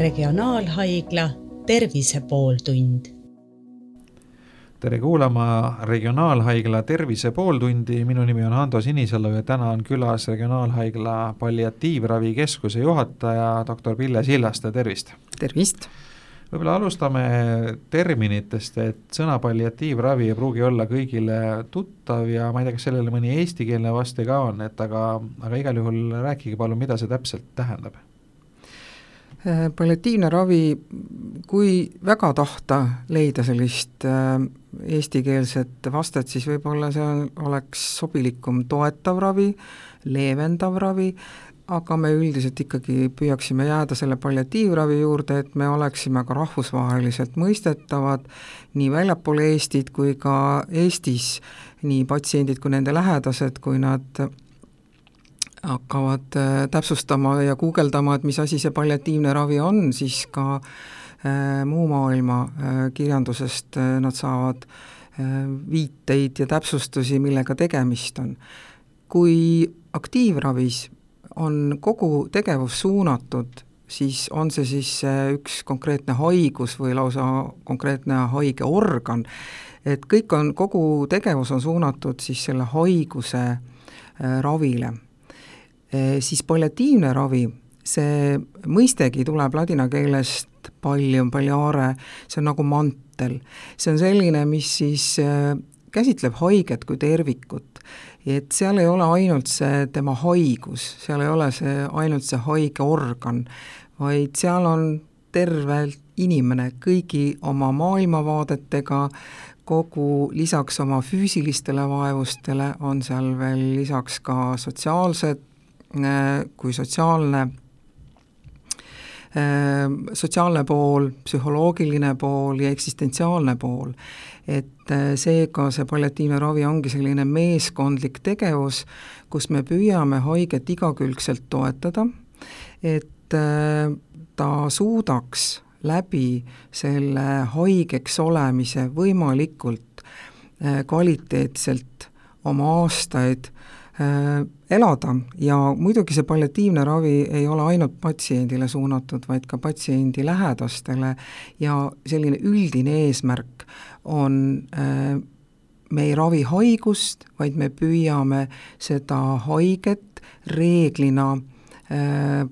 Regionaalhaigla Tervise pooltund. tere kuulama Regionaalhaigla Tervise pooltundi, minu nimi on Hando Sinisalu ja täna on külas Regionaalhaigla palliatiivravikeskuse juhataja, doktor Pille Sillaste, tervist! tervist! võib-olla alustame terminitest, et sõna palliatiivravi ei pruugi olla kõigile tuttav ja ma ei tea, kas sellele mõni eestikeelne vaste ka on, et aga, aga igal juhul rääkige palun, mida see täpselt tähendab? Äh, palliatiivne ravi, kui väga tahta leida sellist äh, eestikeelset vastet, siis võib-olla see on, oleks sobilikum toetav ravi, leevendav ravi, aga me üldiselt ikkagi püüaksime jääda selle palliatiivravi juurde, et me oleksime ka rahvusvaheliselt mõistetavad nii väljapool Eestit kui ka Eestis, nii patsiendid kui nende lähedased, kui nad hakkavad äh, täpsustama ja guugeldama, et mis asi see palliatiivne ravi on, siis ka äh, muu maailma äh, kirjandusest nad saavad viiteid ja täpsustusi, millega tegemist on. kui aktiivravis on kogu tegevus suunatud, siis on see siis üks konkreetne haigus või lausa konkreetne haigeorgan, et kõik on, kogu tegevus on suunatud siis selle haiguse ravile. Siis palliatiivne ravi, see mõistegi tuleb ladina keelest pallium, palliare, see on nagu mantel. see on selline, mis siis äh, käsitleb haiget kui tervikut et seal ei ole ainult see tema haigus, seal ei ole see ainult see haige organ, vaid seal on terve inimene kõigi oma maailmavaadetega, kogu lisaks oma füüsilistele vaevustele on seal veel lisaks ka sotsiaalsed, kui sotsiaalne sotsiaalne pool, psühholoogiline pool ja eksistentsiaalne pool. Et äh, seega see palliatiivne ravi ongi selline meeskondlik tegevus, kus me püüame haiget igakülgselt toetada, et äh, ta suudaks läbi selle haigeks olemise võimalikult äh, kvaliteetselt oma aastaid elada. Ja muidugi see palliatiivne ravi ei ole ainult patsiendile suunatud, vaid ka patsiendi lähedastele. Ja selline üldine eesmärk on äh, me ei ravi haigust, vaid me püüame seda haiget reeglina äh,,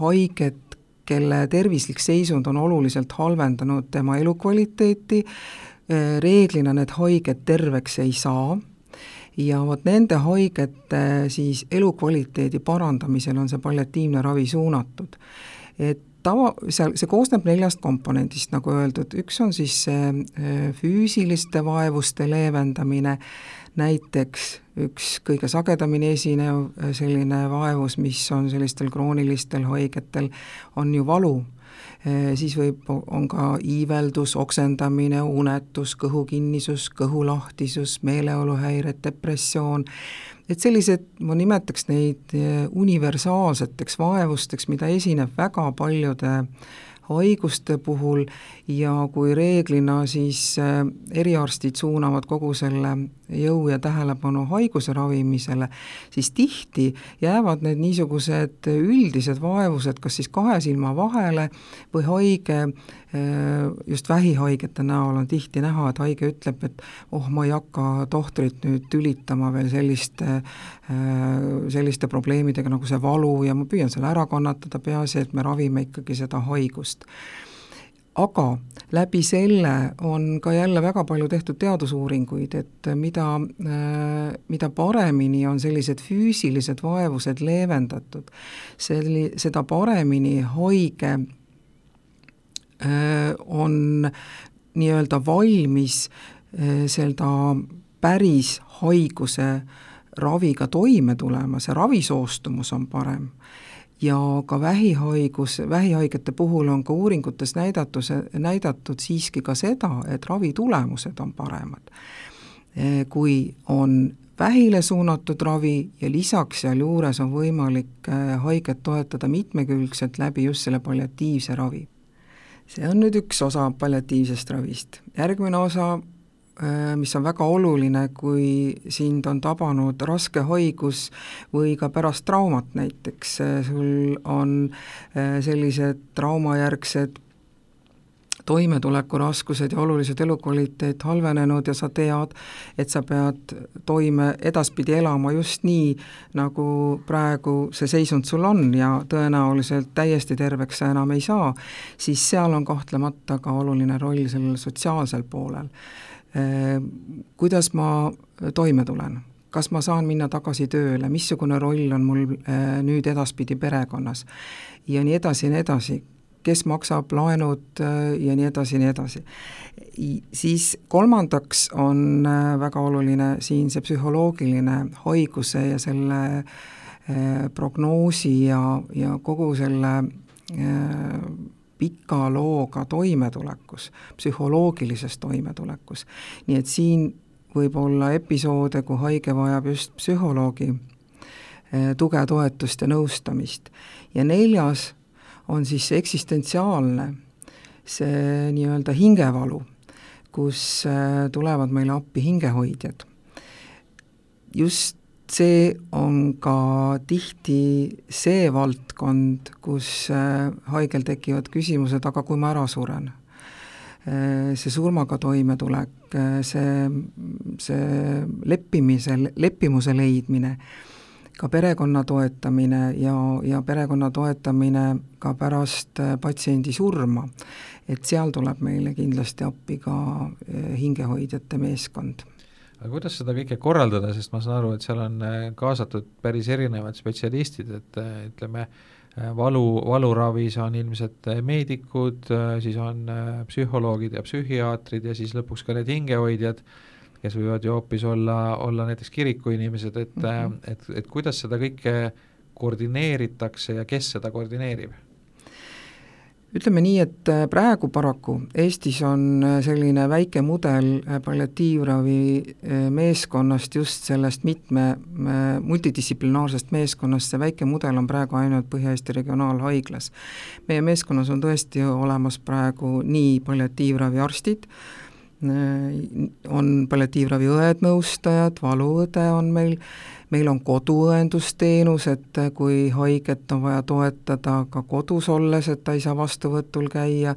haiget, kelle tervislik seisund on oluliselt halvendanud tema elukvaliteeti äh,, reeglina need haiged terveks ei saa ja vot nende haigete siis elukvaliteedi parandamisel on see palliatiivne ravi suunatud. et tava, seal, see koosneb neljast komponendist, nagu öeldud, üks on siis see äh, füüsiliste vaevuste leevendamine, näiteks üks kõige sagedamini esinev äh, selline vaevus, mis on sellistel kroonilistel haigetel, on ju valu siis võib, on ka iiveldus, oksendamine, unetus, kõhukinnisus, kõhulahtisus, meeleoluhäired, depressioon, et sellised, ma nimetaks neid universaalseteks vaevusteks, mida esineb väga paljude haiguste puhul ja kui reeglina siis äh, eriarstid suunavad kogu selle jõu ja tähelepanu haiguse ravimisele, siis tihti jäävad need niisugused üldised vaevused kas siis kahe silma vahele või haige, just vähihaigete näol on tihti näha, et haige ütleb, et oh, ma ei hakka tohtrit nüüd tülitama veel selliste, äh, selliste probleemidega nagu see valu ja ma püüan selle ära kannatada, peaasi, et me ravime ikkagi seda haigust. Aga läbi selle on ka jälle väga palju tehtud teadusuuringuid, et mida, äh, mida paremini on sellised füüsilised vaevused leevendatud, selli-, seda paremini haige äh, on nii-öelda valmis äh, seda päris haiguse raviga toime tulema, see ravisoostumus on parem ja ka vähihaigus, vähihaigete puhul on ka uuringutes näidatud, näidatud siiski ka seda, et ravitulemused on paremad. kui on vähile suunatud ravi ja lisaks sealjuures on võimalik äh, haiget toetada mitmekülgselt läbi just selle palliatiivse ravi. See on nüüd üks osa palliatiivsest ravist. järgmine osa mis on väga oluline, kui sind on tabanud raske haigus või ka pärast traumat näiteks, sul on sellised traumajärgsed toimetulekuraskused ja olulised elukvaliteet halvenenud ja sa tead, et sa pead toime edaspidi elama just nii, nagu praegu see seisund sul on ja tõenäoliselt täiesti terveks sa enam ei saa, siis seal on kahtlemata ka oluline roll sellel sotsiaalsel poolel. Kuidas ma toime tulen? kas ma saan minna tagasi tööle, missugune roll on mul nüüd edaspidi perekonnas ja nii edasi ja nii edasi, kes maksab laenud äh, ja nii edasi ja nii edasi. Siis kolmandaks on äh, väga oluline siin see psühholoogiline haiguse ja selle äh, prognoosi ja, ja kogu selle pika looga toimetulekus, psühholoogilises toimetulekus. nii et siin võib olla episoode, kui haige vajab just psühholoogi tuge, toetust ja nõustamist. ja neljas on siis eksistentsiaalne, see nii-öelda hingevalu, kus äh, tulevad meile appi hingehoidjad. just see on ka tihti see valdkond, kus äh, haigel tekivad küsimused, aga kui ma ära suren? Äh, see surmaga toimetulek, see, see leppimise, leppimuse leidmine ka perekonna toetamine ja, ja perekonna toetamine ka pärast äh, patsiendi surma. et seal tuleb meile kindlasti appi ka äh, hingehoidjate meeskond. Aga kuidas seda kõike korraldada, sest ma saan aru, et seal on äh, kaasatud päris erinevad spetsialistid, et ütleme, valu, valuravis on ilmselt meedikud, siis on psühholoogid ja psühhiaatrid ja siis lõpuks ka need hingehoidjad kes võivad ju hoopis olla, olla näiteks kirikuinimesed, et mm, -hmm. et, et kuidas seda kõike koordineeritakse ja kes seda koordineerib? ütleme nii, et äh, praegu paraku Eestis on äh, selline väike mudel palliatiivravi meeskonnast, just sellest mitme multidistsiplinaarsest meeskonnast, see väike mudel on praegu ainult Põhja-Eesti Regionaalhaiglas. meie meeskonnas on tõesti olemas praegu nii palliatiivravi arstid, Äh, on palliatiivravi õed, nõustajad, valuõde on meil, meil on koduõendusteenus, et kui haiget on vaja toetada ka kodus olles, et ta ei saa vastuvõtul käia,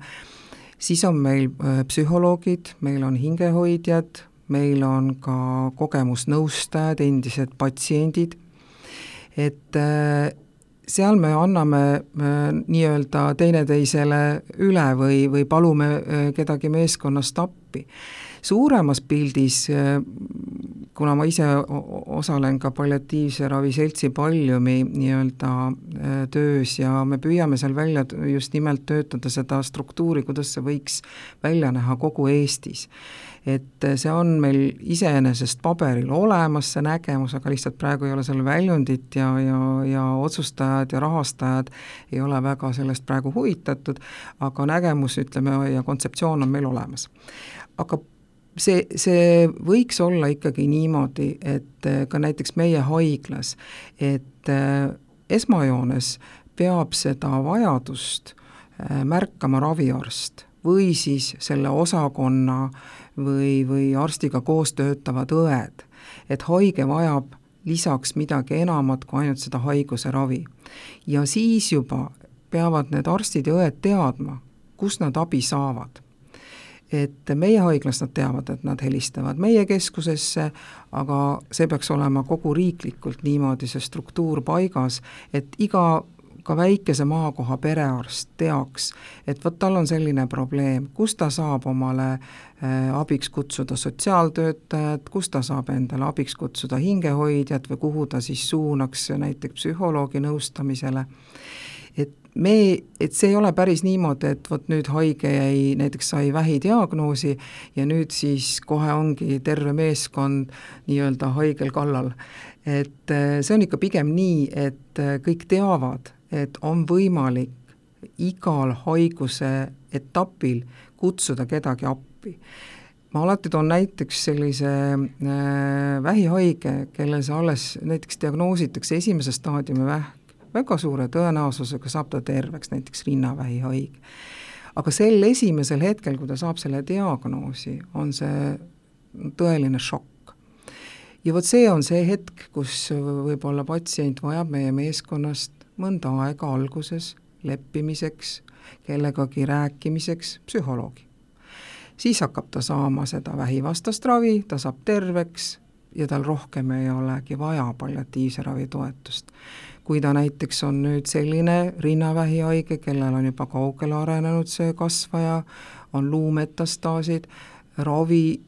siis on meil äh, psühholoogid, meil on hingehoidjad, meil on ka kogemusnõustajad, endised patsiendid, et äh, seal me anname nii-öelda teineteisele üle või, või palume äh, kedagi meeskonnast appi. Suuremas pildis, äh, kuna ma ise osalen ka palliatiivse ravi seltsi Palliumi nii-öelda äh, töös ja me püüame seal välja just nimelt töötada seda struktuuri, kuidas see võiks välja näha kogu Eestis et see on meil iseenesest paberil olemas, see nägemus, aga lihtsalt praegu ei ole seal väljundit ja, ja, ja otsustajad ja rahastajad ei ole väga sellest praegu huvitatud, aga nägemus, ütleme, ja kontseptsioon on meil olemas. aga see, see võiks olla ikkagi niimoodi, et ka näiteks meie haiglas, et esmajoones peab seda vajadust märkama raviarst või siis selle osakonna või, või arstiga koos töötavad õed, et haige vajab lisaks midagi enamat kui ainult seda haiguse ravi. ja siis juba peavad need arstid ja õed teadma, kus nad abi saavad. et meie haiglas nad teavad, et nad helistavad meie keskusesse, aga see peaks olema kogu riiklikult niimoodi see struktuur paigas, et iga ka väikese maakoha perearst teaks, et vot tal on selline probleem, kus ta saab omale äh, abiks kutsuda sotsiaaltöötajat, kus ta saab endale abiks kutsuda hingehoidjat või kuhu ta siis suunaks näiteks psühholoogi nõustamisele. et me, et see ei ole päris niimoodi, et vot nüüd haige jäi, näiteks sai vähidiagnoosi ja nüüd siis kohe ongi terve meeskond nii-öelda haigel kallal. et äh, see on ikka pigem nii, et äh, kõik teavad, et on võimalik igal haiguse etapil kutsuda kedagi appi. ma alati toon näiteks sellise äh, vähihaige, kellel see alles näiteks diagnoositakse esimese staadiumi vähk, väga suure tõenäosusega saab ta terveks, näiteks rinnavähihaige. aga sel esimesel hetkel, kui ta saab selle diagnoosi, on see tõeline šokk. ja vot see on see hetk, kus võib-olla patsient vajab meie meeskonnast mõnda aega alguses leppimiseks, kellegagi rääkimiseks psühholoogi. siis hakkab ta saama seda vähivastast ravi, ta saab terveks ja tal rohkem ei olegi vaja palliatiivse ravi toetust. kui ta näiteks on nüüd selline rinnavähihaige, kellel on juba kaugele arenenud see kasvaja, on luumetastaasid, ravi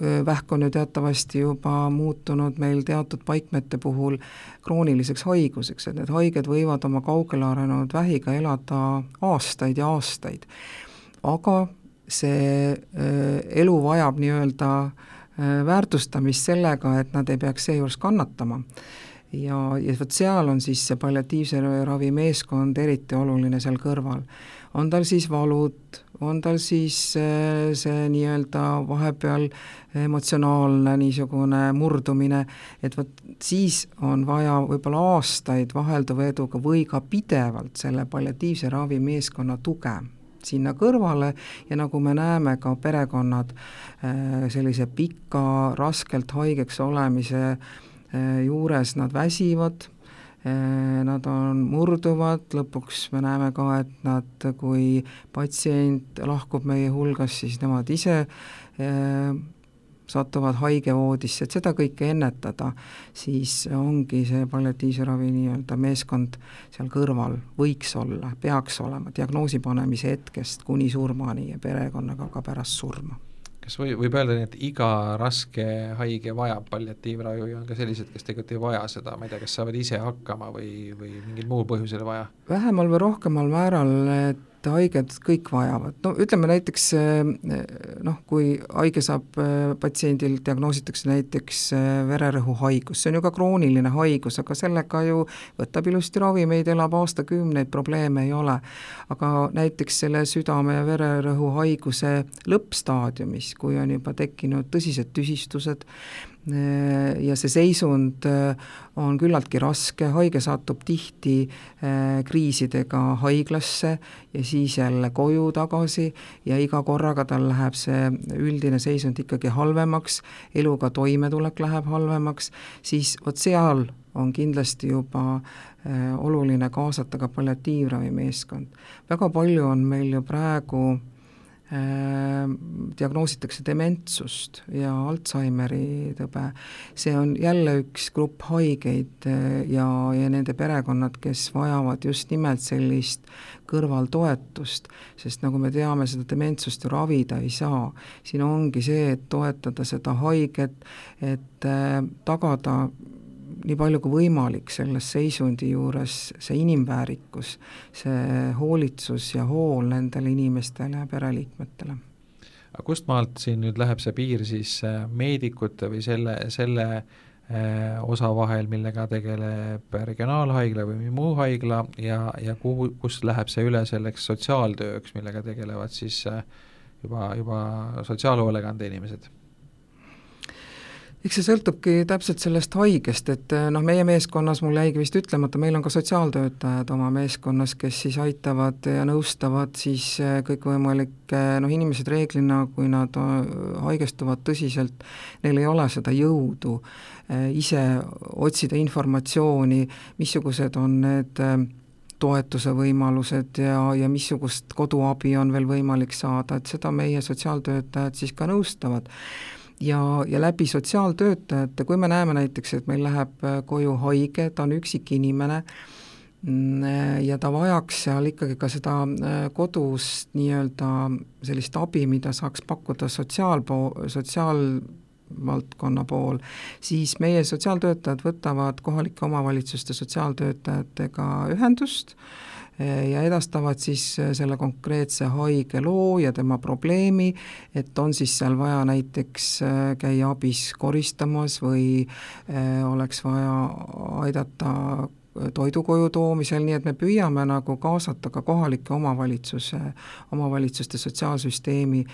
vähk on ju teatavasti juba muutunud meil teatud paikmete puhul krooniliseks haiguseks, et need haiged võivad oma kaugele arenenud vähiga elada aastaid ja aastaid. aga see elu vajab nii-öelda väärtustamist sellega, et nad ei peaks seejuures kannatama ja, ja vot seal on siis see palliatiivse ravi meeskond eriti oluline seal kõrval. on tal siis valud, on tal siis äh, see nii-öelda vahepeal emotsionaalne niisugune murdumine, et vot siis on vaja võib-olla aastaid vahelduva eduga või ka pidevalt selle palliatiivse ravi meeskonna tuge sinna kõrvale ja nagu me näeme, ka perekonnad äh, sellise pika, raskelt haigeks olemise Äh, juures nad väsivad, nad on murduvad, lõpuks me näeme ka, et nad, kui patsient lahkub meie hulgast, siis nemad ise äh, satuvad haigevoodisse, et seda kõike ennetada, siis ongi see palliatiivse ravi nii-öelda meeskond seal kõrval, võiks olla, peaks olema diagnoosi panemise hetkest kuni surmani ja perekonnaga ka pärast surma kas või, võib öelda nii, et iga raske haige vajab palliatiivravi või on ka sellised, kes tegelikult ei vaja seda, ma ei tea, kas saavad ise hakkama või, või mingil muul põhjusel vaja? vähemal või rohkemal määral, et et haiged kõik vajavad, no ütleme näiteks eh, noh, kui haige saab, eh, patsiendil diagnoositakse näiteks eh, vererõhuhaigus, see on ju ka krooniline haigus, aga sellega ju võtab ilusti ravimeid, elab aastakümneid, probleeme ei ole. aga näiteks selle südame- ja vererõhuhaiguse lõppstaadiumis, kui on juba tekkinud tõsised tüsistused, ja see seisund äh, on küllaltki raske, haige satub tihti äh, kriisidega haiglasse ja siis jälle koju tagasi ja iga korraga tal läheb see üldine seisund ikkagi halvemaks, eluga toimetulek läheb halvemaks, siis vot seal on kindlasti juba äh, oluline kaasata ka palliatiivravimeeskond. väga palju on meil ju praegu diagnoositakse dementsust ja Alžeimeri tõbe, see on jälle üks grupp haigeid eh, ja, ja nende perekonnad, kes vajavad just nimelt sellist kõrvaltoetust, sest nagu me teame, seda dementsust ju ravida ei saa. siin ongi see, et toetada seda haiget, et äh, tagada nii palju kui võimalik selles seisundi juures see inimväärikus, see hoolitsus ja hool nendele inimestele ja pereliikmetele. aga kust maalt siin nüüd läheb see piir siis äh, meedikute või selle, selle äh, osa vahel, millega tegeleb regionaalhaigla või muu haigla ja, ja kuhu, kust läheb see üle selleks sotsiaaltööks, millega tegelevad siis äh, juba, juba sotsiaalhoolekande inimesed eks see sõltubki täpselt sellest haigest, et eh, noh, meie meeskonnas, mul jäigi vist ütlemata, meil on ka sotsiaaltöötajad oma meeskonnas, kes siis aitavad ja nõustavad siis eh, kõikvõimalikke noh, inimesed reeglina, kui nad eh, haigestuvad tõsiselt, neil ei ole seda jõudu ise otsida informatsiooni, missugused on need toetuse võimalused ja, ja missugust koduabi on veel võimalik saada, et seda meie sotsiaaltöötajad siis ka nõustavad ja, ja läbi sotsiaaltöötajate, kui me näeme näiteks, et meil läheb äh, koju haige, ta on üksik inimene, mm, ja ta vajaks seal ikkagi ka seda äh, kodus nii-öelda sellist abi, mida saaks pakkuda sotsiaalpo-, sotsiaalvaldkonna pool, siis meie sotsiaaltöötajad võtavad kohalike omavalitsuste sotsiaaltöötajatega ühendust äh,, ja edastavad siis äh, selle konkreetse haige loo ja tema probleemi, et on siis seal vaja näiteks äh, käia abis koristamas või äh, oleks vaja aidata toidukoju toomisel, nii et me püüame nagu kaasata ka kohalike omavalitsuse, omavalitsuste sotsiaalsüsteemi,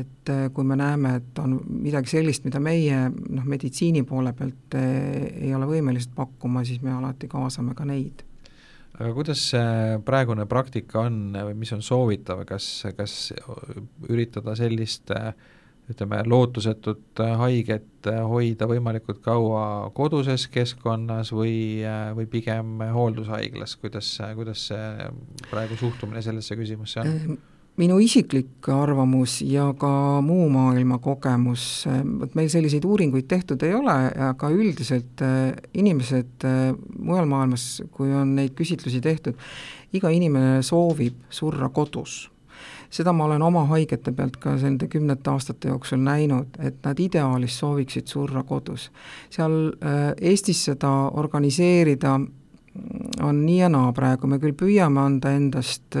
et kui me näeme, et on midagi sellist, mida meie noh, meditsiini poole pealt ei ole võimelised pakkuma, siis me alati kaasame ka neid aga kuidas see praegune praktika on või mis on soovitav, kas, kas üritada sellist ütleme, lootusetut haiget hoida võimalikult kaua koduses keskkonnas või, või pigem hooldushaiglas, kuidas, kuidas see praegu suhtumine sellesse küsimusse on? Minu isiklik arvamus ja ka muu maailma kogemus, vot meil selliseid uuringuid tehtud ei ole, aga üldiselt äh, inimesed äh, mujal maailmas, kui on neid küsitlusi tehtud, iga inimene soovib surra kodus seda ma olen oma haigete pealt ka nende kümnete aastate jooksul näinud, et nad ideaalis sooviksid surra kodus. seal äh, Eestis seda organiseerida on nii ja naa praegu, me küll püüame anda endast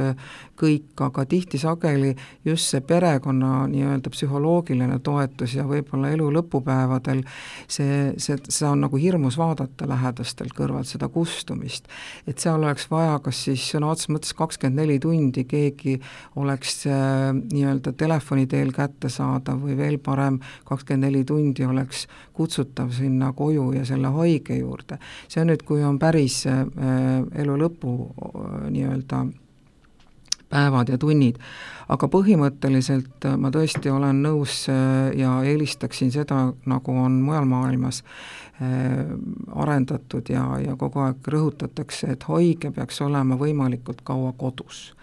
kõik, aga tihti sageli just see perekonna nii-öelda psühholoogiline toetus ja võib-olla elu lõpupäevadel see, see, seda on nagu hirmus vaadata lähedastel kõrvalt, seda kustumist. et seal oleks vaja kas siis sõna otseses mõttes kakskümmend neli tundi keegi oleks äh, nii-öelda telefoni teel kättesaadav või veel parem, kakskümmend neli tundi oleks kutsutav sinna koju ja selle haige juurde. see on nüüd, kui on päris äh, elu lõpu äh, nii-öelda päevad ja tunnid. aga põhimõtteliselt äh, ma tõesti olen nõus äh, ja eelistaksin seda, nagu on mujal maailmas äh, arendatud ja, ja kogu aeg rõhutatakse, et haige peaks olema võimalikult kaua kodus.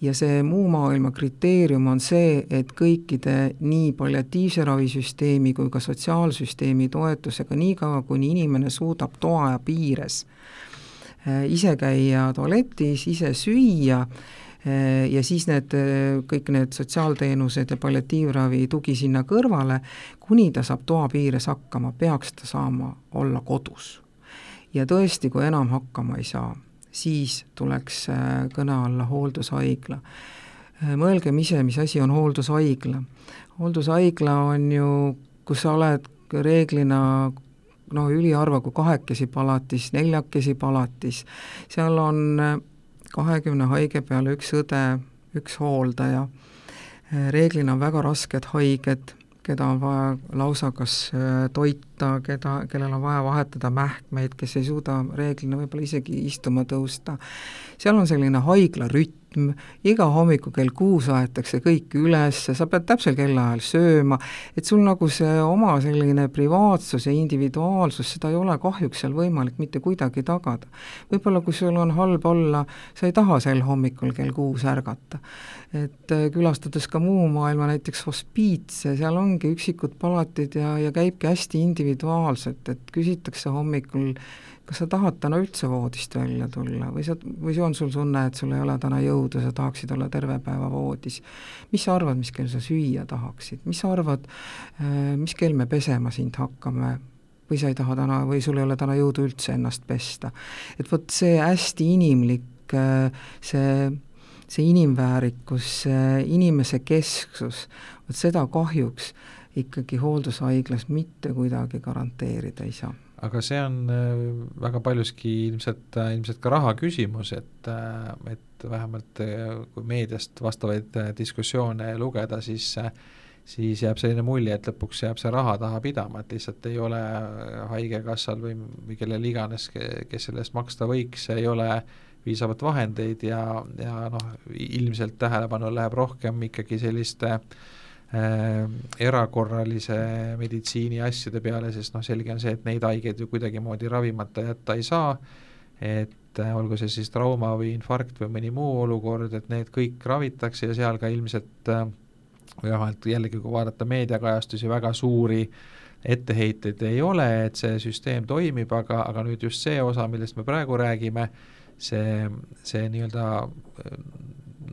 ja see muu maailma kriteerium on see, et kõikide nii palliatiivse ravisüsteemi kui ka sotsiaalsüsteemi toetusega, niikaua kuni inimene suudab toa piires ise käia tualetis, ise süüa, ja siis need, äh, kõik need sotsiaalteenused ja palliatiivravi tugi sinna kõrvale, kuni ta saab toa piires hakkama, peaks ta saama olla kodus. ja tõesti, kui enam hakkama ei saa, siis tuleks äh, kõne alla hooldushaigla. mõelgem ise, mis asi on hooldushaigla. hooldushaigla on ju, kus sa oled reeglina noh, üliharva kui kahekesi palatis, neljakesi palatis, seal on kahekümne haige peale üks õde, üks hooldaja, reeglina on väga rasked haiged, keda on vaja lausa kas äh, toita, keda, kellel on vaja vahetada mähkmeid, kes ei suuda reeglina võib-olla isegi istuma tõusta. seal on selline haiglarütm, rütm, iga hommiku kell kuus aetakse kõik üles, sa pead täpsel kellaajal sööma, et sul nagu see oma selline privaatsus ja individuaalsus, seda ei ole kahjuks seal võimalik mitte kuidagi tagada. võib-olla kui sul on halb olla, sa ei taha sel hommikul kell kuus ärgata. et äh, külastades ka muu maailma, näiteks hospiitse, seal ongi üksikud palatid ja, ja käibki hästi individuaalselt, et küsitakse hommikul kas sa tahad täna üldse voodist välja tulla või sa, või on sul tunne, et sul ei ole täna jõudu, sa tahaksid olla terve päeva voodis. mis sa arvad, mis kell sa süüa tahaksid, mis sa arvad, äh, mis kell me pesema sind hakkame, või sa ei taha täna, või sul ei ole täna jõudu üldse ennast pesta. et vot see hästi inimlik, äh, see, see inimväärikus, see inimese kesksus, vot seda kahjuks ikkagi hooldushaiglas mitte kuidagi garanteerida ei saa aga see on äh, väga paljuski ilmselt, äh, ilmselt ka raha küsimus, et, äh, et vähemalt kui meediast vastavaid diskussioone lugeda, siis siis jääb selline mulje, et lõpuks jääb see raha taha pidama, et lihtsalt ei ole Haigekassal või, või kellel iganes, kes selle eest maksta võiks, ei ole piisavalt vahendeid ja, ja noh, ilmselt tähelepanu läheb rohkem ikkagi selliste äh, äh, erakorralise meditsiini asjade peale, sest noh, selge on see, et neid haigeid ju kuidagimoodi ravimata jätta ei saa, et äh, olgu see siis trauma või infarkt või mõni muu olukord, et need kõik ravitakse ja seal ka ilmselt äh, või vähemalt jällegi, kui vaadata meediakajastusi, väga suuri etteheiteid ei ole, et see süsteem toimib, aga, aga nüüd just see osa, millest me praegu räägime, see, see nii-öelda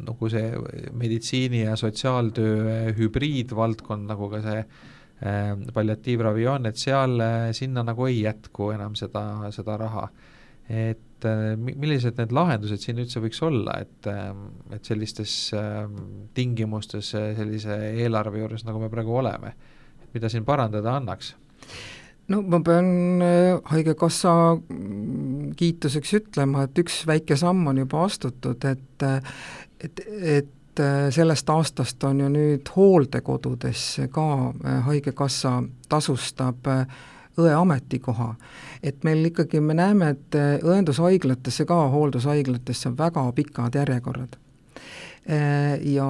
nagu see meditsiini ja sotsiaaltöö hübriidvaldkond, nagu ka see äh, palliatiivravi on, et seal, äh, sinna nagu ei jätku enam seda, seda raha. et äh, millised need lahendused siin üldse võiks olla, et, et sellistes tingimustes sellise eelarve juures, nagu me praegu oleme, mida siin parandada annaks? no ma pean Haigekassa kiituseks ütlema, et üks väike samm on juba astutud, et et, et äh, sellest aastast on ju nüüd hooldekodudes ka äh, Haigekassa tasustab äh, õe ametikoha. et meil ikkagi, me näeme, et õendushaiglatesse ka, hooldushaiglatesse on väga pikad järjekorrad ja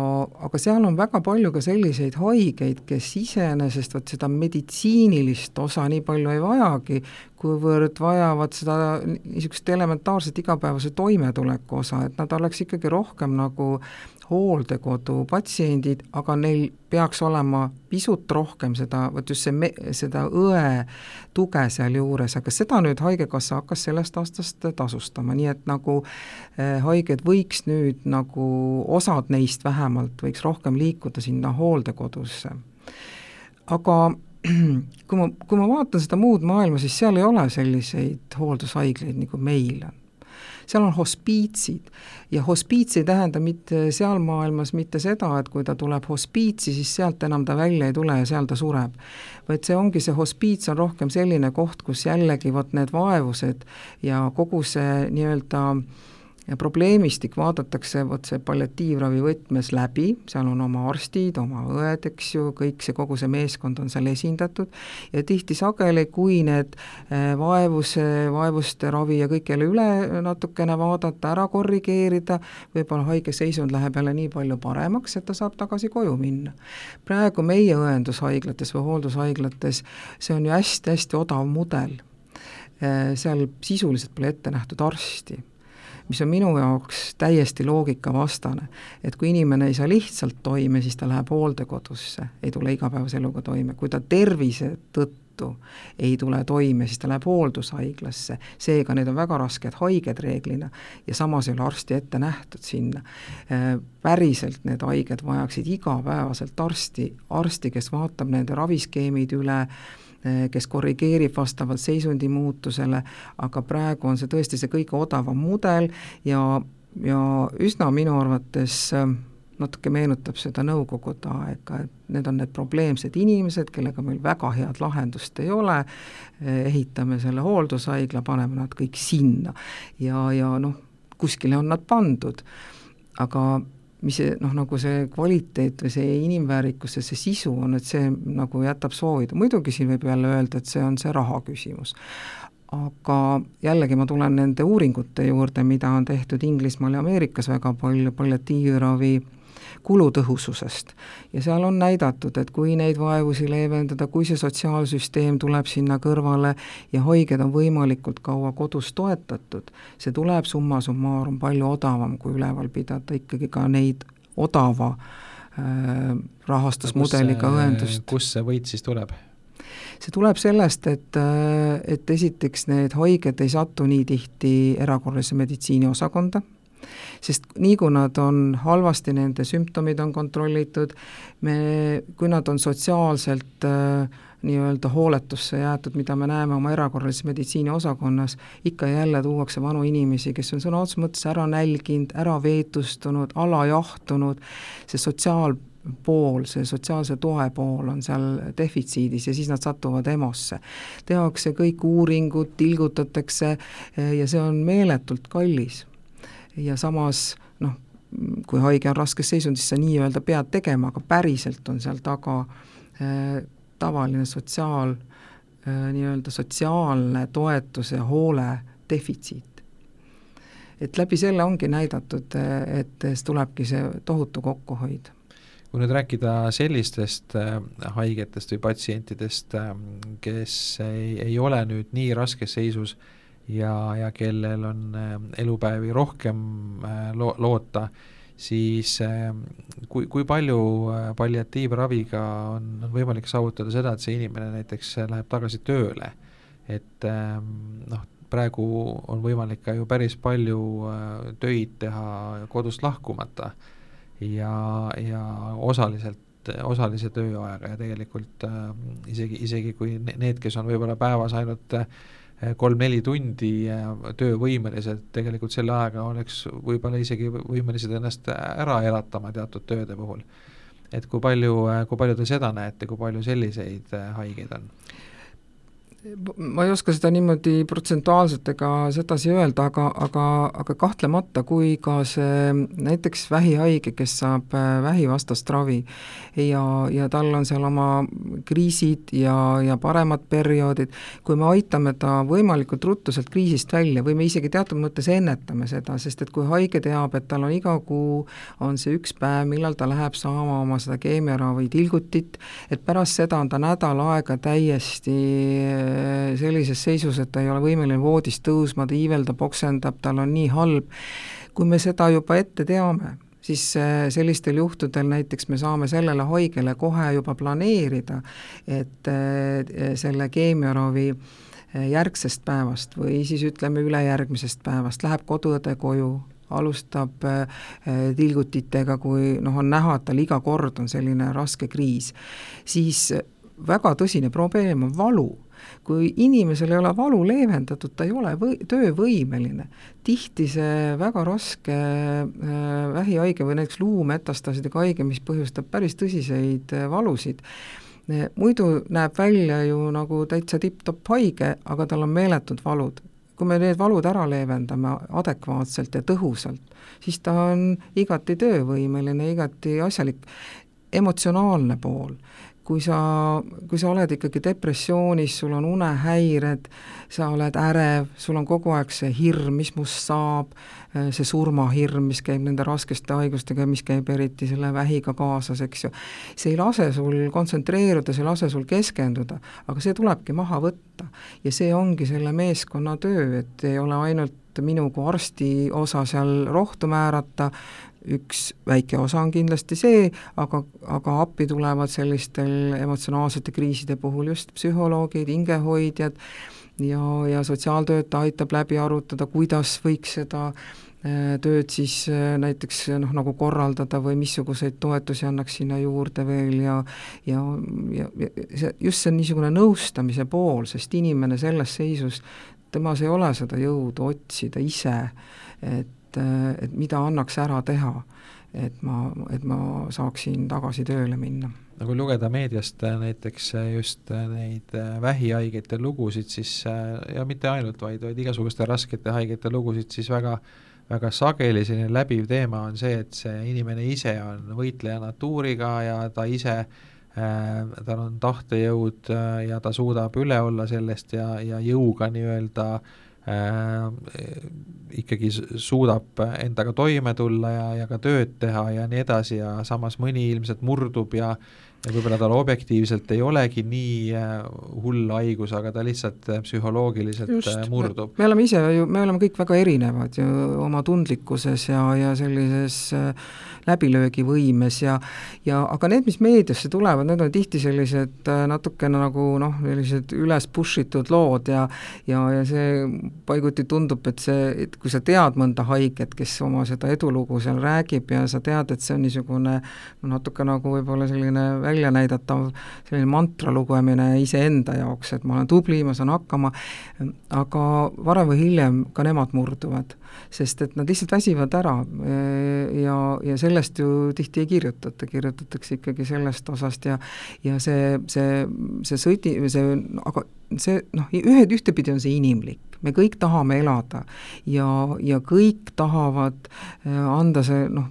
aga seal on väga palju ka selliseid haigeid, kes iseenesest vot seda meditsiinilist osa nii palju ei vajagi, kuivõrd vajavad seda niisugust elementaarset igapäevase toimetuleku osa, et nad oleks ikkagi rohkem nagu hooldekodu patsiendid, aga neil peaks olema pisut rohkem seda, vot just see me-, seda õe tuge sealjuures, aga seda nüüd Haigekassa hakkas sellest aastast tasustama, nii et nagu eh, haiged võiks nüüd nagu, osad neist vähemalt, võiks rohkem liikuda sinna hooldekodusse. aga kui ma, kui ma vaatan seda muud maailma, siis seal ei ole selliseid hooldushaiglaid, nagu meil on seal on hospiitsid ja hospiits ei tähenda mitte seal maailmas mitte seda, et kui ta tuleb hospiitsi, siis sealt enam ta välja ei tule ja seal ta sureb. vaid see ongi, see hospiits on rohkem selline koht, kus jällegi vot need vaevused ja kogu see nii-öelda äh, ja probleemistik vaadatakse vot see palliatiivravi võtmes läbi, seal on oma arstid, oma õed, eks ju, kõik see, kogu see meeskond on seal esindatud. Ja tihti sageli, kui need eh, vaevuse, vaevuste ravi ja kõik jälle üle natukene vaadata, ära korrigeerida, võib-olla haige seisund läheb jälle nii palju paremaks, et ta saab tagasi koju minna. praegu meie õendushaiglates või hooldushaiglates see on ju hästi-hästi odav mudel. Eh, seal sisuliselt pole ette nähtud arsti mis on minu jaoks täiesti loogikavastane. et kui inimene ei saa lihtsalt toime, siis ta läheb hooldekodusse, ei tule igapäevase eluga toime, kui ta tervise tõttu ei tule toime, siis ta läheb hooldushaiglasse, seega need on väga rasked haiged reeglina ja samas ei ole arsti ette nähtud sinna. päriselt need haiged vajaksid igapäevaselt arsti, arsti, kes vaatab nende raviskeemid üle, kes korrigeerib vastavalt seisundi muutusele, aga praegu on see tõesti see kõige odavam mudel ja, ja üsna minu arvates eh, natuke meenutab seda nõukogude aega, et need on need probleemsed inimesed, kellega meil väga head lahendust ei ole, eh, ehitame selle hooldushaigla, paneme nad kõik sinna. Ja, ja noh, kuskile on nad pandud, aga mis see noh, nagu see kvaliteet või see inimväärikus ja see sisu on, et see nagu jätab soovida, muidugi siin võib jälle öelda, et see on see raha küsimus. Aga jällegi ma tulen nende uuringute juurde, mida on tehtud Inglismaal ja Ameerikas väga palju palliatiivravi kulutõhususest. ja seal on näidatud, et kui neid vaevusi leevendada, kui see sotsiaalsüsteem tuleb sinna kõrvale ja haiged on võimalikult kaua kodus toetatud, see tuleb summa summarum palju odavam, kui üleval pidada ikkagi ka neid odava äh, rahastusmudeliga õendust. kust see võit siis tuleb? See tuleb sellest, et, äh, et esiteks need haiged ei satu nii tihti erakorralise meditsiini osakonda sest nii, kui nad on halvasti, nende sümptomid on kontrollitud, me, kui nad on sotsiaalselt äh, nii-öelda hooletusse jäetud, mida me näeme oma erakorralise meditsiini osakonnas, ikka ja jälle tuuakse vanu inimesi, kes on sõna otseses mõttes ära nälginud, ära veetustunud, alajahtunud, see sotsiaal pool, see sotsiaalse toe pool on seal defitsiidis ja siis nad satuvad EMO-sse. tehakse kõik uuringud, tilgutatakse eh, ja see on meeletult kallis ja samas noh, kui haige on raskes seisundis, sa nii-öelda pead tegema, aga päriselt on seal taga äh, tavaline sotsiaal äh,, nii-öelda sotsiaalne toetus ja hoole defitsiit. et läbi selle ongi näidatud, et tulebki see tohutu kokkuhoid kui nüüd rääkida sellistest äh, haigetest või patsientidest, äh, kes ei, ei ole nüüd nii raskes seisus äh,, ja, ja kellel on äh, elupäevi rohkem äh, lo-, loota, siis äh, kui, kui palju palliatiivraviga on, on võimalik saavutada seda, et see inimene näiteks läheb tagasi tööle, et ähm, noh, praegu on võimalik ka ju päris palju töid teha kodust lahkumata ja, ja osaliselt osalise tööajaga ja tegelikult äh, isegi, isegi kui need, kes on võib-olla päevas ainult äh, kolm-neli tundi töövõimelised, tegelikult selle ajaga oleks võib-olla isegi võimelised ennast ära elatama teatud tööde puhul. et kui palju, kui palju te seda näete, kui palju selliseid haigeid on? Ma ei oska seda niimoodi protsentuaalselt ega sedasi öelda, aga, aga, aga kahtlemata, kui ka see näiteks vähihaige, kes saab äh, vähivastast ravi ja, ja tal on seal oma kriisid ja, ja paremad perioodid, kui me aitame ta võimalikult ruttu sealt kriisist välja või me isegi teatud mõttes ennetame seda, sest et kui haige teab, et tal on iga kuu, on see üks päev, millal ta läheb saama oma seda keemiaravi tilgutit, et pärast seda on ta nädal aega täiesti sellises seisus, et ta ei ole võimeline voodist tõusma, ta iiveldab, oksendab, tal on nii halb, kui me seda juba ette teame, siis äh, sellistel juhtudel näiteks me saame sellele haigele kohe juba planeerida, et äh, selle keemiaravi äh, järgsest päevast või siis ütleme, ülejärgmisest päevast. Läheb koduõde koju, alustab tilgutitega, kui noh, on näha, et tal iga kord on selline raske kriis, siis väga tõsine probleem on valu kui inimesel ei ole valu leevendatud, ta ei ole või-, töövõimeline. tihti see väga raske äh, vähihaige või näiteks luumetastaasidega haige, mis põhjustab päris tõsiseid äh, valusid, äh, muidu näeb välja ju nagu täitsa tipp-topp haige, aga tal on meeletud valud. kui me need valud ära leevendame adekvaatselt ja tõhusalt, siis ta on igati töövõimeline, igati asjalik, emotsionaalne pool kui sa, kui sa oled ikkagi depressioonis, sul on unehäired, sa oled ärev, sul on kogu aeg see hirm, mis must saab, see surmahirm, mis käib nende raskeste haigustega, mis käib eriti selle vähiga kaasas, eks ju, see ei lase sul kontsentreeruda, see ei lase sul keskenduda, aga see tulebki maha võtta. ja see ongi selle meeskonna töö, et ei ole ainult minu kui arsti osa seal rohtu määrata, üks väike osa on kindlasti see, aga, aga appi tulevad sellistel emotsionaalsete kriiside puhul just psühholoogid, hingehoidjad ja, ja sotsiaaltöötaja aitab läbi arutada, kuidas võiks seda äh, tööd siis äh, näiteks noh, nagu korraldada või missuguseid toetusi annaks sinna juurde veel ja ja, ja, ja see, just see niisugune nõustamise pool, sest inimene selles seisus, temas ei ole seda jõudu otsida ise, et et, et mida annaks ära teha, et ma, et ma saaksin tagasi tööle minna. no kui lugeda meediast äh, näiteks äh, just äh, neid vähihaigete lugusid, siis ja mitte ainult, vaid, vaid igasuguste raskete haigete lugusid, siis väga väga sageli selline läbiv teema on see, et see inimene ise on võitleja natuuriga ja ta ise äh, tal on tahtejõud ja ta suudab üle olla sellest ja, ja jõuga nii-öelda äh, ikkagi suudab endaga toime tulla ja, ja ka tööd teha ja nii edasi ja samas mõni ilmselt murdub ja ja võib-olla tal objektiivselt ei olegi nii äh, hull haigus, aga ta lihtsalt äh, psühholoogiliselt Just, äh, murdub. me oleme ise ju, me oleme kõik väga erinevad ju oma tundlikkuses ja, ja sellises läbilöögivõimes ja ja aga need, mis meediasse tulevad, need on tihti sellised natukene nagu noh, sellised üles push itud lood ja ja, ja see paiguti tundub, et see, et kui sa tead mõnda haiget, kes oma seda edulugu seal räägib ja sa tead, et see on niisugune no natuke nagu võib-olla selline väljanäidatav selline mantra lugemine iseenda jaoks, et ma olen tubli, ma saan hakkama, aga varem või hiljem ka nemad murduvad, sest et nad lihtsalt väsivad ära ja, ja sellest ju tihti ei kirjutata, kirjutatakse ikkagi sellest osast ja ja see, see, see sõdi, see, aga see noh, ühed, ühtepidi on see inimlik, me kõik tahame elada ja, ja kõik tahavad äh, anda see noh,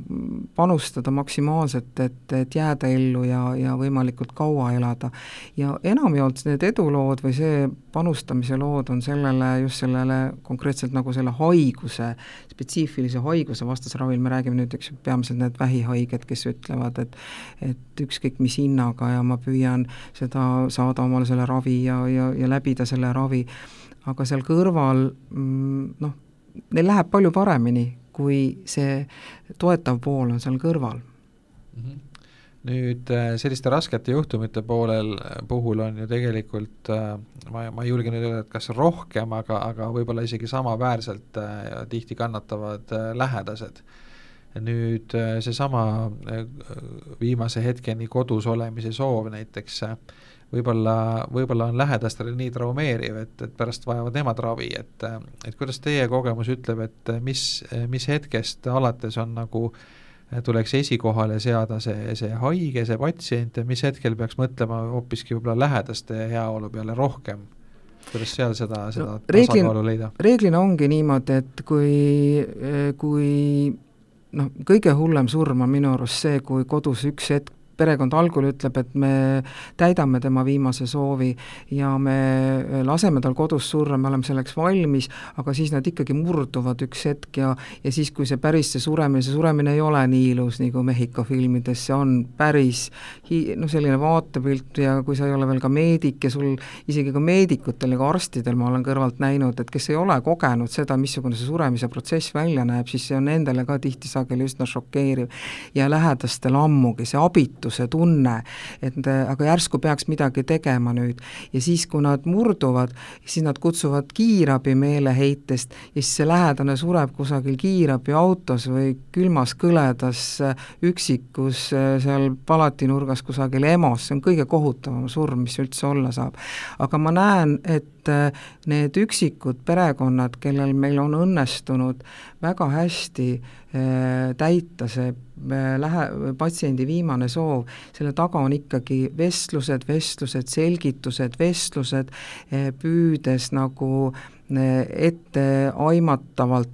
panustada maksimaalselt, et, et jääda ellu ja, ja võimalikult kaua elada. ja enamjaolt need edulood või see panustamise lood on sellele, just sellele konkreetselt nagu selle haiguse, spetsiifilise haiguse vastasravil, me räägime nüüd, eks ju, peamiselt need vähihaiged, kes ütlevad, et et ükskõik mis hinnaga ja ma püüan seda, saada omale selle ravi ja, ja, ja läbida selle ravi. Aga seal kõrval mm, noh, neil läheb palju paremini, kui see toetav pool on seal kõrval. Mm. -hmm nüüd äh, selliste raskete juhtumite poolel, puhul on ju tegelikult äh, ma, ma ei julge nüüd öelda, et kas rohkem, aga, aga võib-olla isegi samaväärselt äh, tihti kannatavad lähedased. nüüd seesama viimase hetkeni kodus olemise soov näiteks äh, võib-olla, võib-olla on lähedastele nii traumeeriv, et, et pärast vajavad nemad ravi, et et kuidas teie kogemus ütleb, et mis, mis hetkest alates on nagu tuleks esikohale seada see, see haige, see patsient ja mis hetkel peaks mõtlema hoopiski võib-olla lähedaste heaolu peale rohkem? kuidas seal seda, seda no, tasakaalu leida? reeglina ongi niimoodi, et kui, kui noh, kõige hullem surm on minu arust see, kui kodus üks hetk perekond algul ütleb, et me täidame tema viimase soovi ja me laseme tal kodus surra, me oleme selleks valmis, aga siis nad ikkagi murduvad üks hetk ja ja siis, kui see päris see suremine, see suremine ei ole nii ilus, nagu Mehhiko filmides see on, päris hi-, noh, selline vaatepilt ja kui sa ei ole veel ka meedik ja sul isegi ka meedikutel ja ka arstidel ma olen kõrvalt näinud, et kes ei ole kogenud seda, missugune see suremise protsess välja näeb, siis see on nendele ka tihti sageli üsna šokeeriv. ja lähedastel ammugi, see abitus puuduse tunne, et aga järsku peaks midagi tegema nüüd. ja siis, kui nad murduvad, siis nad kutsuvad kiirabi meeleheitest ja siis see lähedane sureb kusagil kiirabiautos või külmas kõledas üksikus seal palatinurgas kusagil EMO-s, see on kõige kohutavam surm, mis üldse olla saab. aga ma näen, et need üksikud perekonnad, kellel meil on õnnestunud väga hästi Äh, täita see äh, lähe-, patsiendi viimane soov, selle taga on ikkagi vestlused, vestlused, selgitused, vestlused, äh, püüdes nagu etteaimatavalt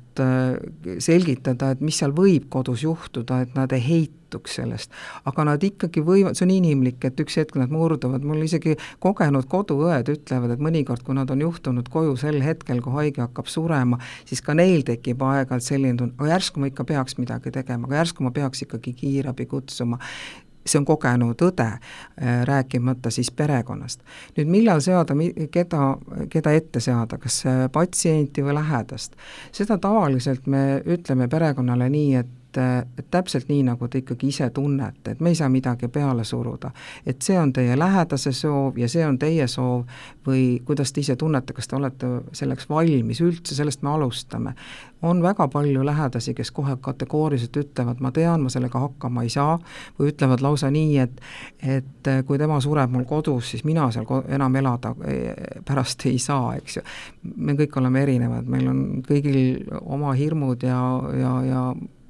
selgitada, et mis seal võib kodus juhtuda, et nad ei heituks sellest. aga nad ikkagi võivad, see on inimlik, et üks hetk nad murduvad, mul isegi kogenud koduõed ütlevad, et mõnikord, kui nad on juhtunud koju sel hetkel, kui haige hakkab surema, siis ka neil tekib aeg-ajalt selline tunne, aga järsku ma ikka peaks midagi tegema, aga järsku ma peaks ikkagi kiirabi kutsuma see on kogenud õde, äh, rääkimata siis perekonnast. nüüd millal seada, keda, keda ette seada, kas patsienti või lähedast? seda tavaliselt me ütleme perekonnale nii, et et, et täpselt nii, nagu te ikkagi ise tunnete, et me ei saa midagi peale suruda. et see on teie lähedase soov ja see on teie soov või kuidas te ise tunnete, kas te olete selleks valmis, üldse sellest me alustame. on väga palju lähedasi, kes kohe kategooriliselt ütlevad, ma tean, ma sellega hakkama ei saa, või ütlevad lausa nii, et et kui tema sureb mul kodus, siis mina seal enam elada e, pärast ei saa, eks ju. me kõik oleme erinevad, meil on kõigil oma hirmud ja, ja, ja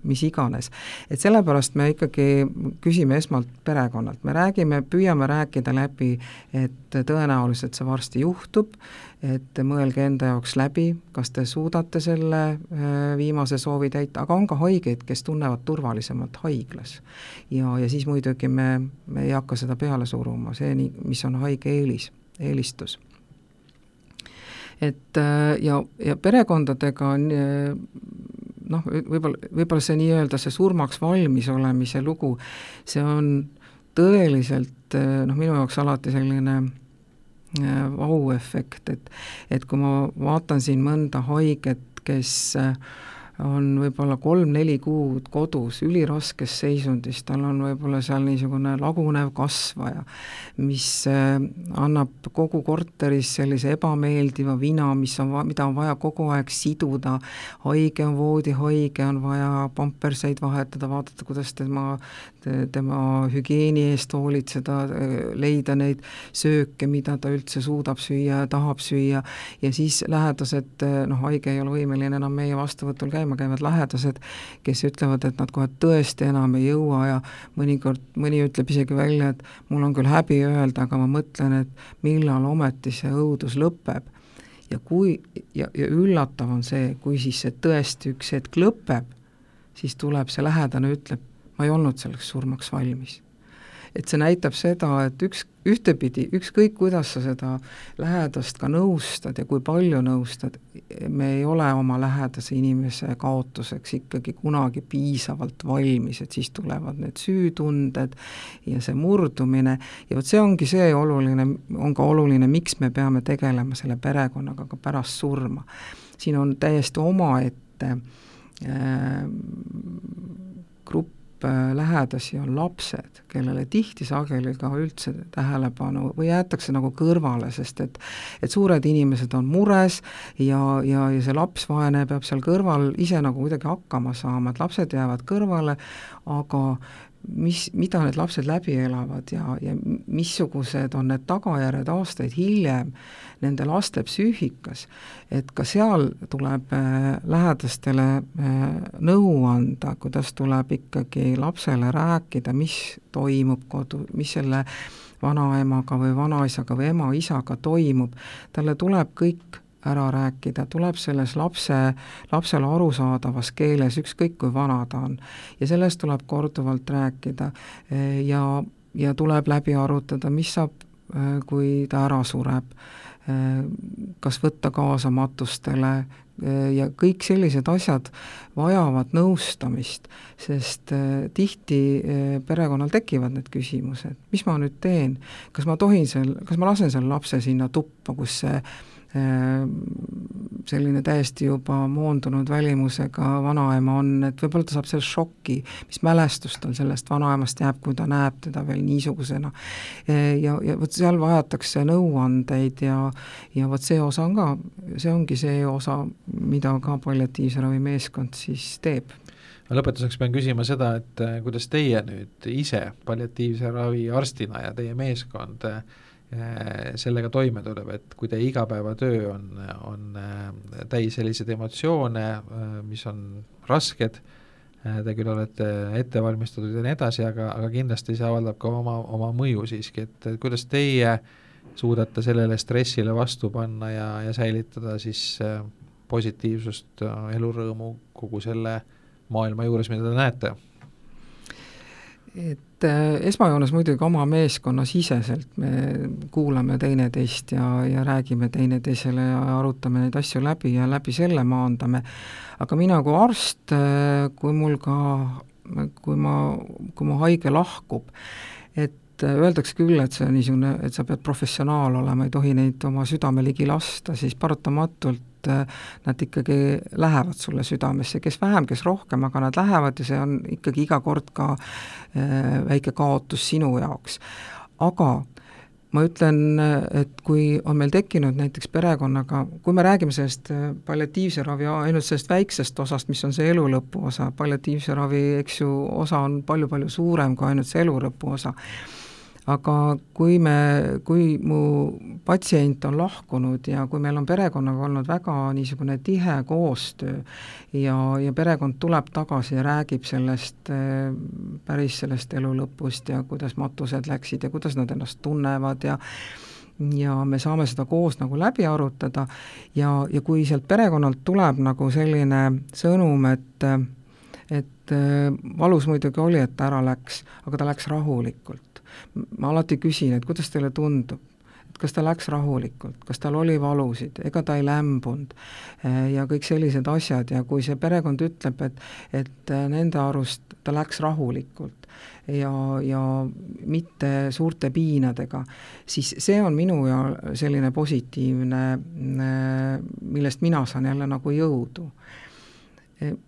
mis iganes. et sellepärast me ikkagi küsime esmalt perekonnalt, me räägime, püüame rääkida läbi, et tõenäoliselt see varsti juhtub, et mõelge enda jaoks läbi, kas te suudate selle äh, viimase soovi täita, aga on ka haigeid, kes tunnevad turvalisemalt haiglas. ja, ja siis muidugi me, me ei hakka seda peale suruma, see nii, mis on haige eelis, eelistus et äh, ja, ja perekondadega on äh, noh, võib-olla, võib-olla see nii-öelda see surmaks valmis olemise lugu, see on tõeliselt noh, minu jaoks alati selline äh, vau-efekt, et et kui ma vaatan siin mõnda haiget, kes äh, on võib-olla kolm-neli kuud kodus üliraskes seisundis, tal on võib-olla seal niisugune lagunev kasvaja, mis äh, annab kogu korteris sellise ebameeldiva vina, mis on, mida on vaja kogu aeg siduda, haige on voodihaige, on vaja pamperseid vahetada, vaadata, kuidas tema, tema hügieeni eest hoolitseda, leida neid sööke, mida ta üldse suudab süüa ja tahab süüa, ja siis lähedased, noh, haige ei ole võimeline enam meie vastuvõtul käima käivad lähedased, kes ütlevad, et nad kohe tõesti enam ei jõua ja mõnikord, mõni ütleb isegi välja, et mul on küll häbi öelda, aga ma mõtlen, et millal ometi see õudus lõpeb. ja kui, ja, ja üllatav on see, kui siis see tõesti üks hetk lõpeb, siis tuleb see lähedane, ütleb, ma ei olnud selleks surmaks valmis et see näitab seda, et üks, ühtepidi, ükskõik kuidas sa seda lähedast ka nõustad ja kui palju nõustad, me ei ole oma lähedase inimese kaotuseks ikkagi kunagi piisavalt valmis, et siis tulevad need süütunded ja see murdumine ja vot see ongi see oluline, on ka oluline, miks me peame tegelema selle perekonnaga ka pärast surma. siin on täiesti omaette äh, grupp lähedasi on lapsed, kellele tihti sageli ka üldse tähelepanu või jäetakse nagu kõrvale, sest et et suured inimesed on mures ja, ja, ja see laps, vaene, peab seal kõrval ise nagu kuidagi hakkama saama, et lapsed jäävad kõrvale, aga mis, mida need lapsed läbi elavad ja, ja missugused on need tagajärjed aastaid hiljem nende laste psüühikas, et ka seal tuleb äh, lähedastele äh, nõu anda, kuidas tuleb ikkagi lapsele rääkida, mis toimub kodu, mis selle vanaemaga või vanaisaga või ema-isaga toimub, talle tuleb kõik ära rääkida, tuleb selles lapse, lapsele arusaadavas keeles, ükskõik kui vana ta on. ja sellest tuleb korduvalt rääkida ja, ja tuleb läbi arutada, mis saab, kui ta ära sureb, kas võtta kaasa matustele, ja kõik sellised asjad vajavad nõustamist, sest tihti perekonnal tekivad need küsimused, mis ma nüüd teen, kas ma tohin seal, kas ma lasen selle lapse sinna tuppa, kus see selline täiesti juba moondunud välimusega vanaema on, et võib-olla ta saab sellest šoki, mis mälestus tal sellest vanaemast jääb, kui ta näeb teda veel niisugusena. Ehm, ja, ja vot seal vajatakse nõuandeid ja, ja vot see osa on ka, see ongi see osa, mida ka palliatiivse ravi meeskond siis teeb lõpetuseks pean küsima seda, et eh, kuidas teie nüüd ise palliatiivse ravi arstina ja teie meeskond Äh, sellega toime tuleb, et kui teie igapäevatöö on, on äh, täis selliseid emotsioone, äh, mis on rasked, te küll olete ette valmistatud ja nii edasi, aga, aga kindlasti see avaldab ka oma, oma mõju siiski, et kuidas teie suudate sellele stressile vastu panna ja, ja säilitada siis positiivsust, elurõõmu kogu selle maailma juures, mida te näete? Et äh, esmajoones muidugi oma meeskonnasiseselt me kuulame teineteist ja, ja räägime teineteisele ja arutame neid asju läbi ja läbi selle maandame, aga mina kui arst, äh, kui mul ka, kui ma, kui mu haige lahkub, et öeldakse küll, et see on niisugune, et sa pead professionaal olema, ei tohi neid oma südame ligi lasta, siis paratamatult et äh, nad ikkagi lähevad sulle südamesse, kes vähem, kes rohkem, aga nad lähevad ja see on ikkagi iga kord ka äh, väike kaotus sinu jaoks. aga ma ütlen, et kui on meil tekkinud näiteks perekonnaga, kui me räägime sellest äh, palliatiivse ravi ainult sellest väiksest osast, mis on see elu lõpu osa, palliatiivse ravi, eks ju, osa on palju-palju suurem kui ainult see elu lõpu osa aga kui me, kui mu patsient on lahkunud ja kui meil on perekonnaga olnud väga niisugune tihe koostöö ja, ja perekond tuleb tagasi ja räägib sellest, eh, päris sellest elu lõpust ja kuidas matused läksid ja kuidas nad ennast tunnevad ja ja me saame seda koos nagu läbi arutada ja, ja kui sealt perekonnalt tuleb nagu selline sõnum, et et eh, valus muidugi oli, et ta ära läks, aga ta läks rahulikult ma alati küsin, et kuidas teile tundub, et kas ta läks rahulikult, kas tal oli valusid, ega ta ei lämbunud eh, ja kõik sellised asjad. Ja kui see perekond ütleb, et, et eh, nende arust ta läks rahulikult ja, ja mitte suurte piinadega, siis see on minu ja selline positiivne, eh, millest mina saan jälle nagu jõudu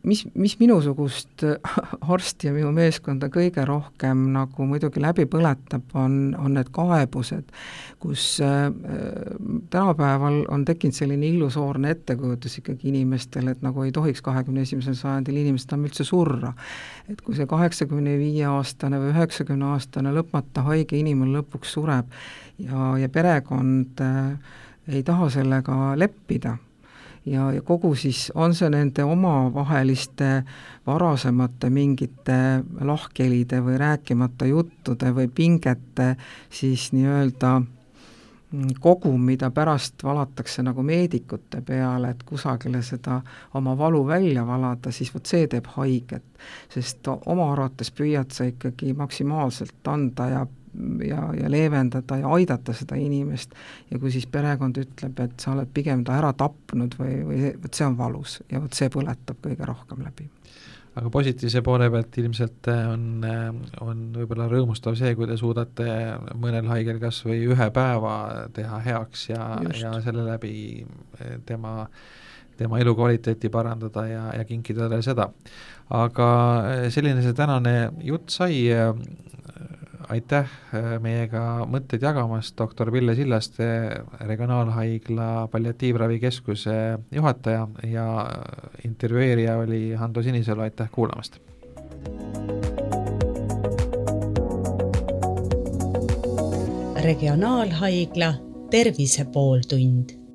mis, mis minusugust arsti ja minu meeskonda kõige rohkem nagu muidugi läbi põletab, on, on need kaebused, kus äh, tänapäeval on tekkinud selline illusoorne ettekujutus ikkagi inimestel, et nagu ei tohiks kahekümne esimesel sajandil inimesed enam üldse surra. et kui see kaheksakümne viie aastane või üheksakümne aastane lõpmata haige inimene lõpuks sureb ja, ja perekond äh, ei taha sellega leppida ja, ja kogu siis, on see nende omavaheliste varasemate mingite lahkhelide või rääkimata juttude või pingete siis nii-öelda mm, kogum, mida pärast valatakse nagu meedikute peale, et kusagile seda oma valu välja valada, siis vot see teeb haiget. sest oma arvates püüad sa ikkagi maksimaalselt anda ja ja, ja leevendada ja aidata seda inimest. Ja kui siis perekond ütleb, et sa oled pigem ta ära tapnud või, või vot see on valus ja vot see põletab kõige rohkem läbi. Aga positiivse poole pealt ilmselt on, on võib-olla rõõmustav see, kui te suudate mõnel haigel kas või ühe päeva teha heaks ja, ja selle läbi tema, tema elukvaliteeti parandada ja, ja kinkida talle seda. aga selline see tänane jutt sai, aitäh äh, meiega mõtteid jagamast, doktor Pille Sillaste, Regionaalhaigla Palliatiivravikeskuse juhataja ja intervjueerija oli Hando Sinisalu, aitäh kuulamast! regionaalhaigla Tervise pooltund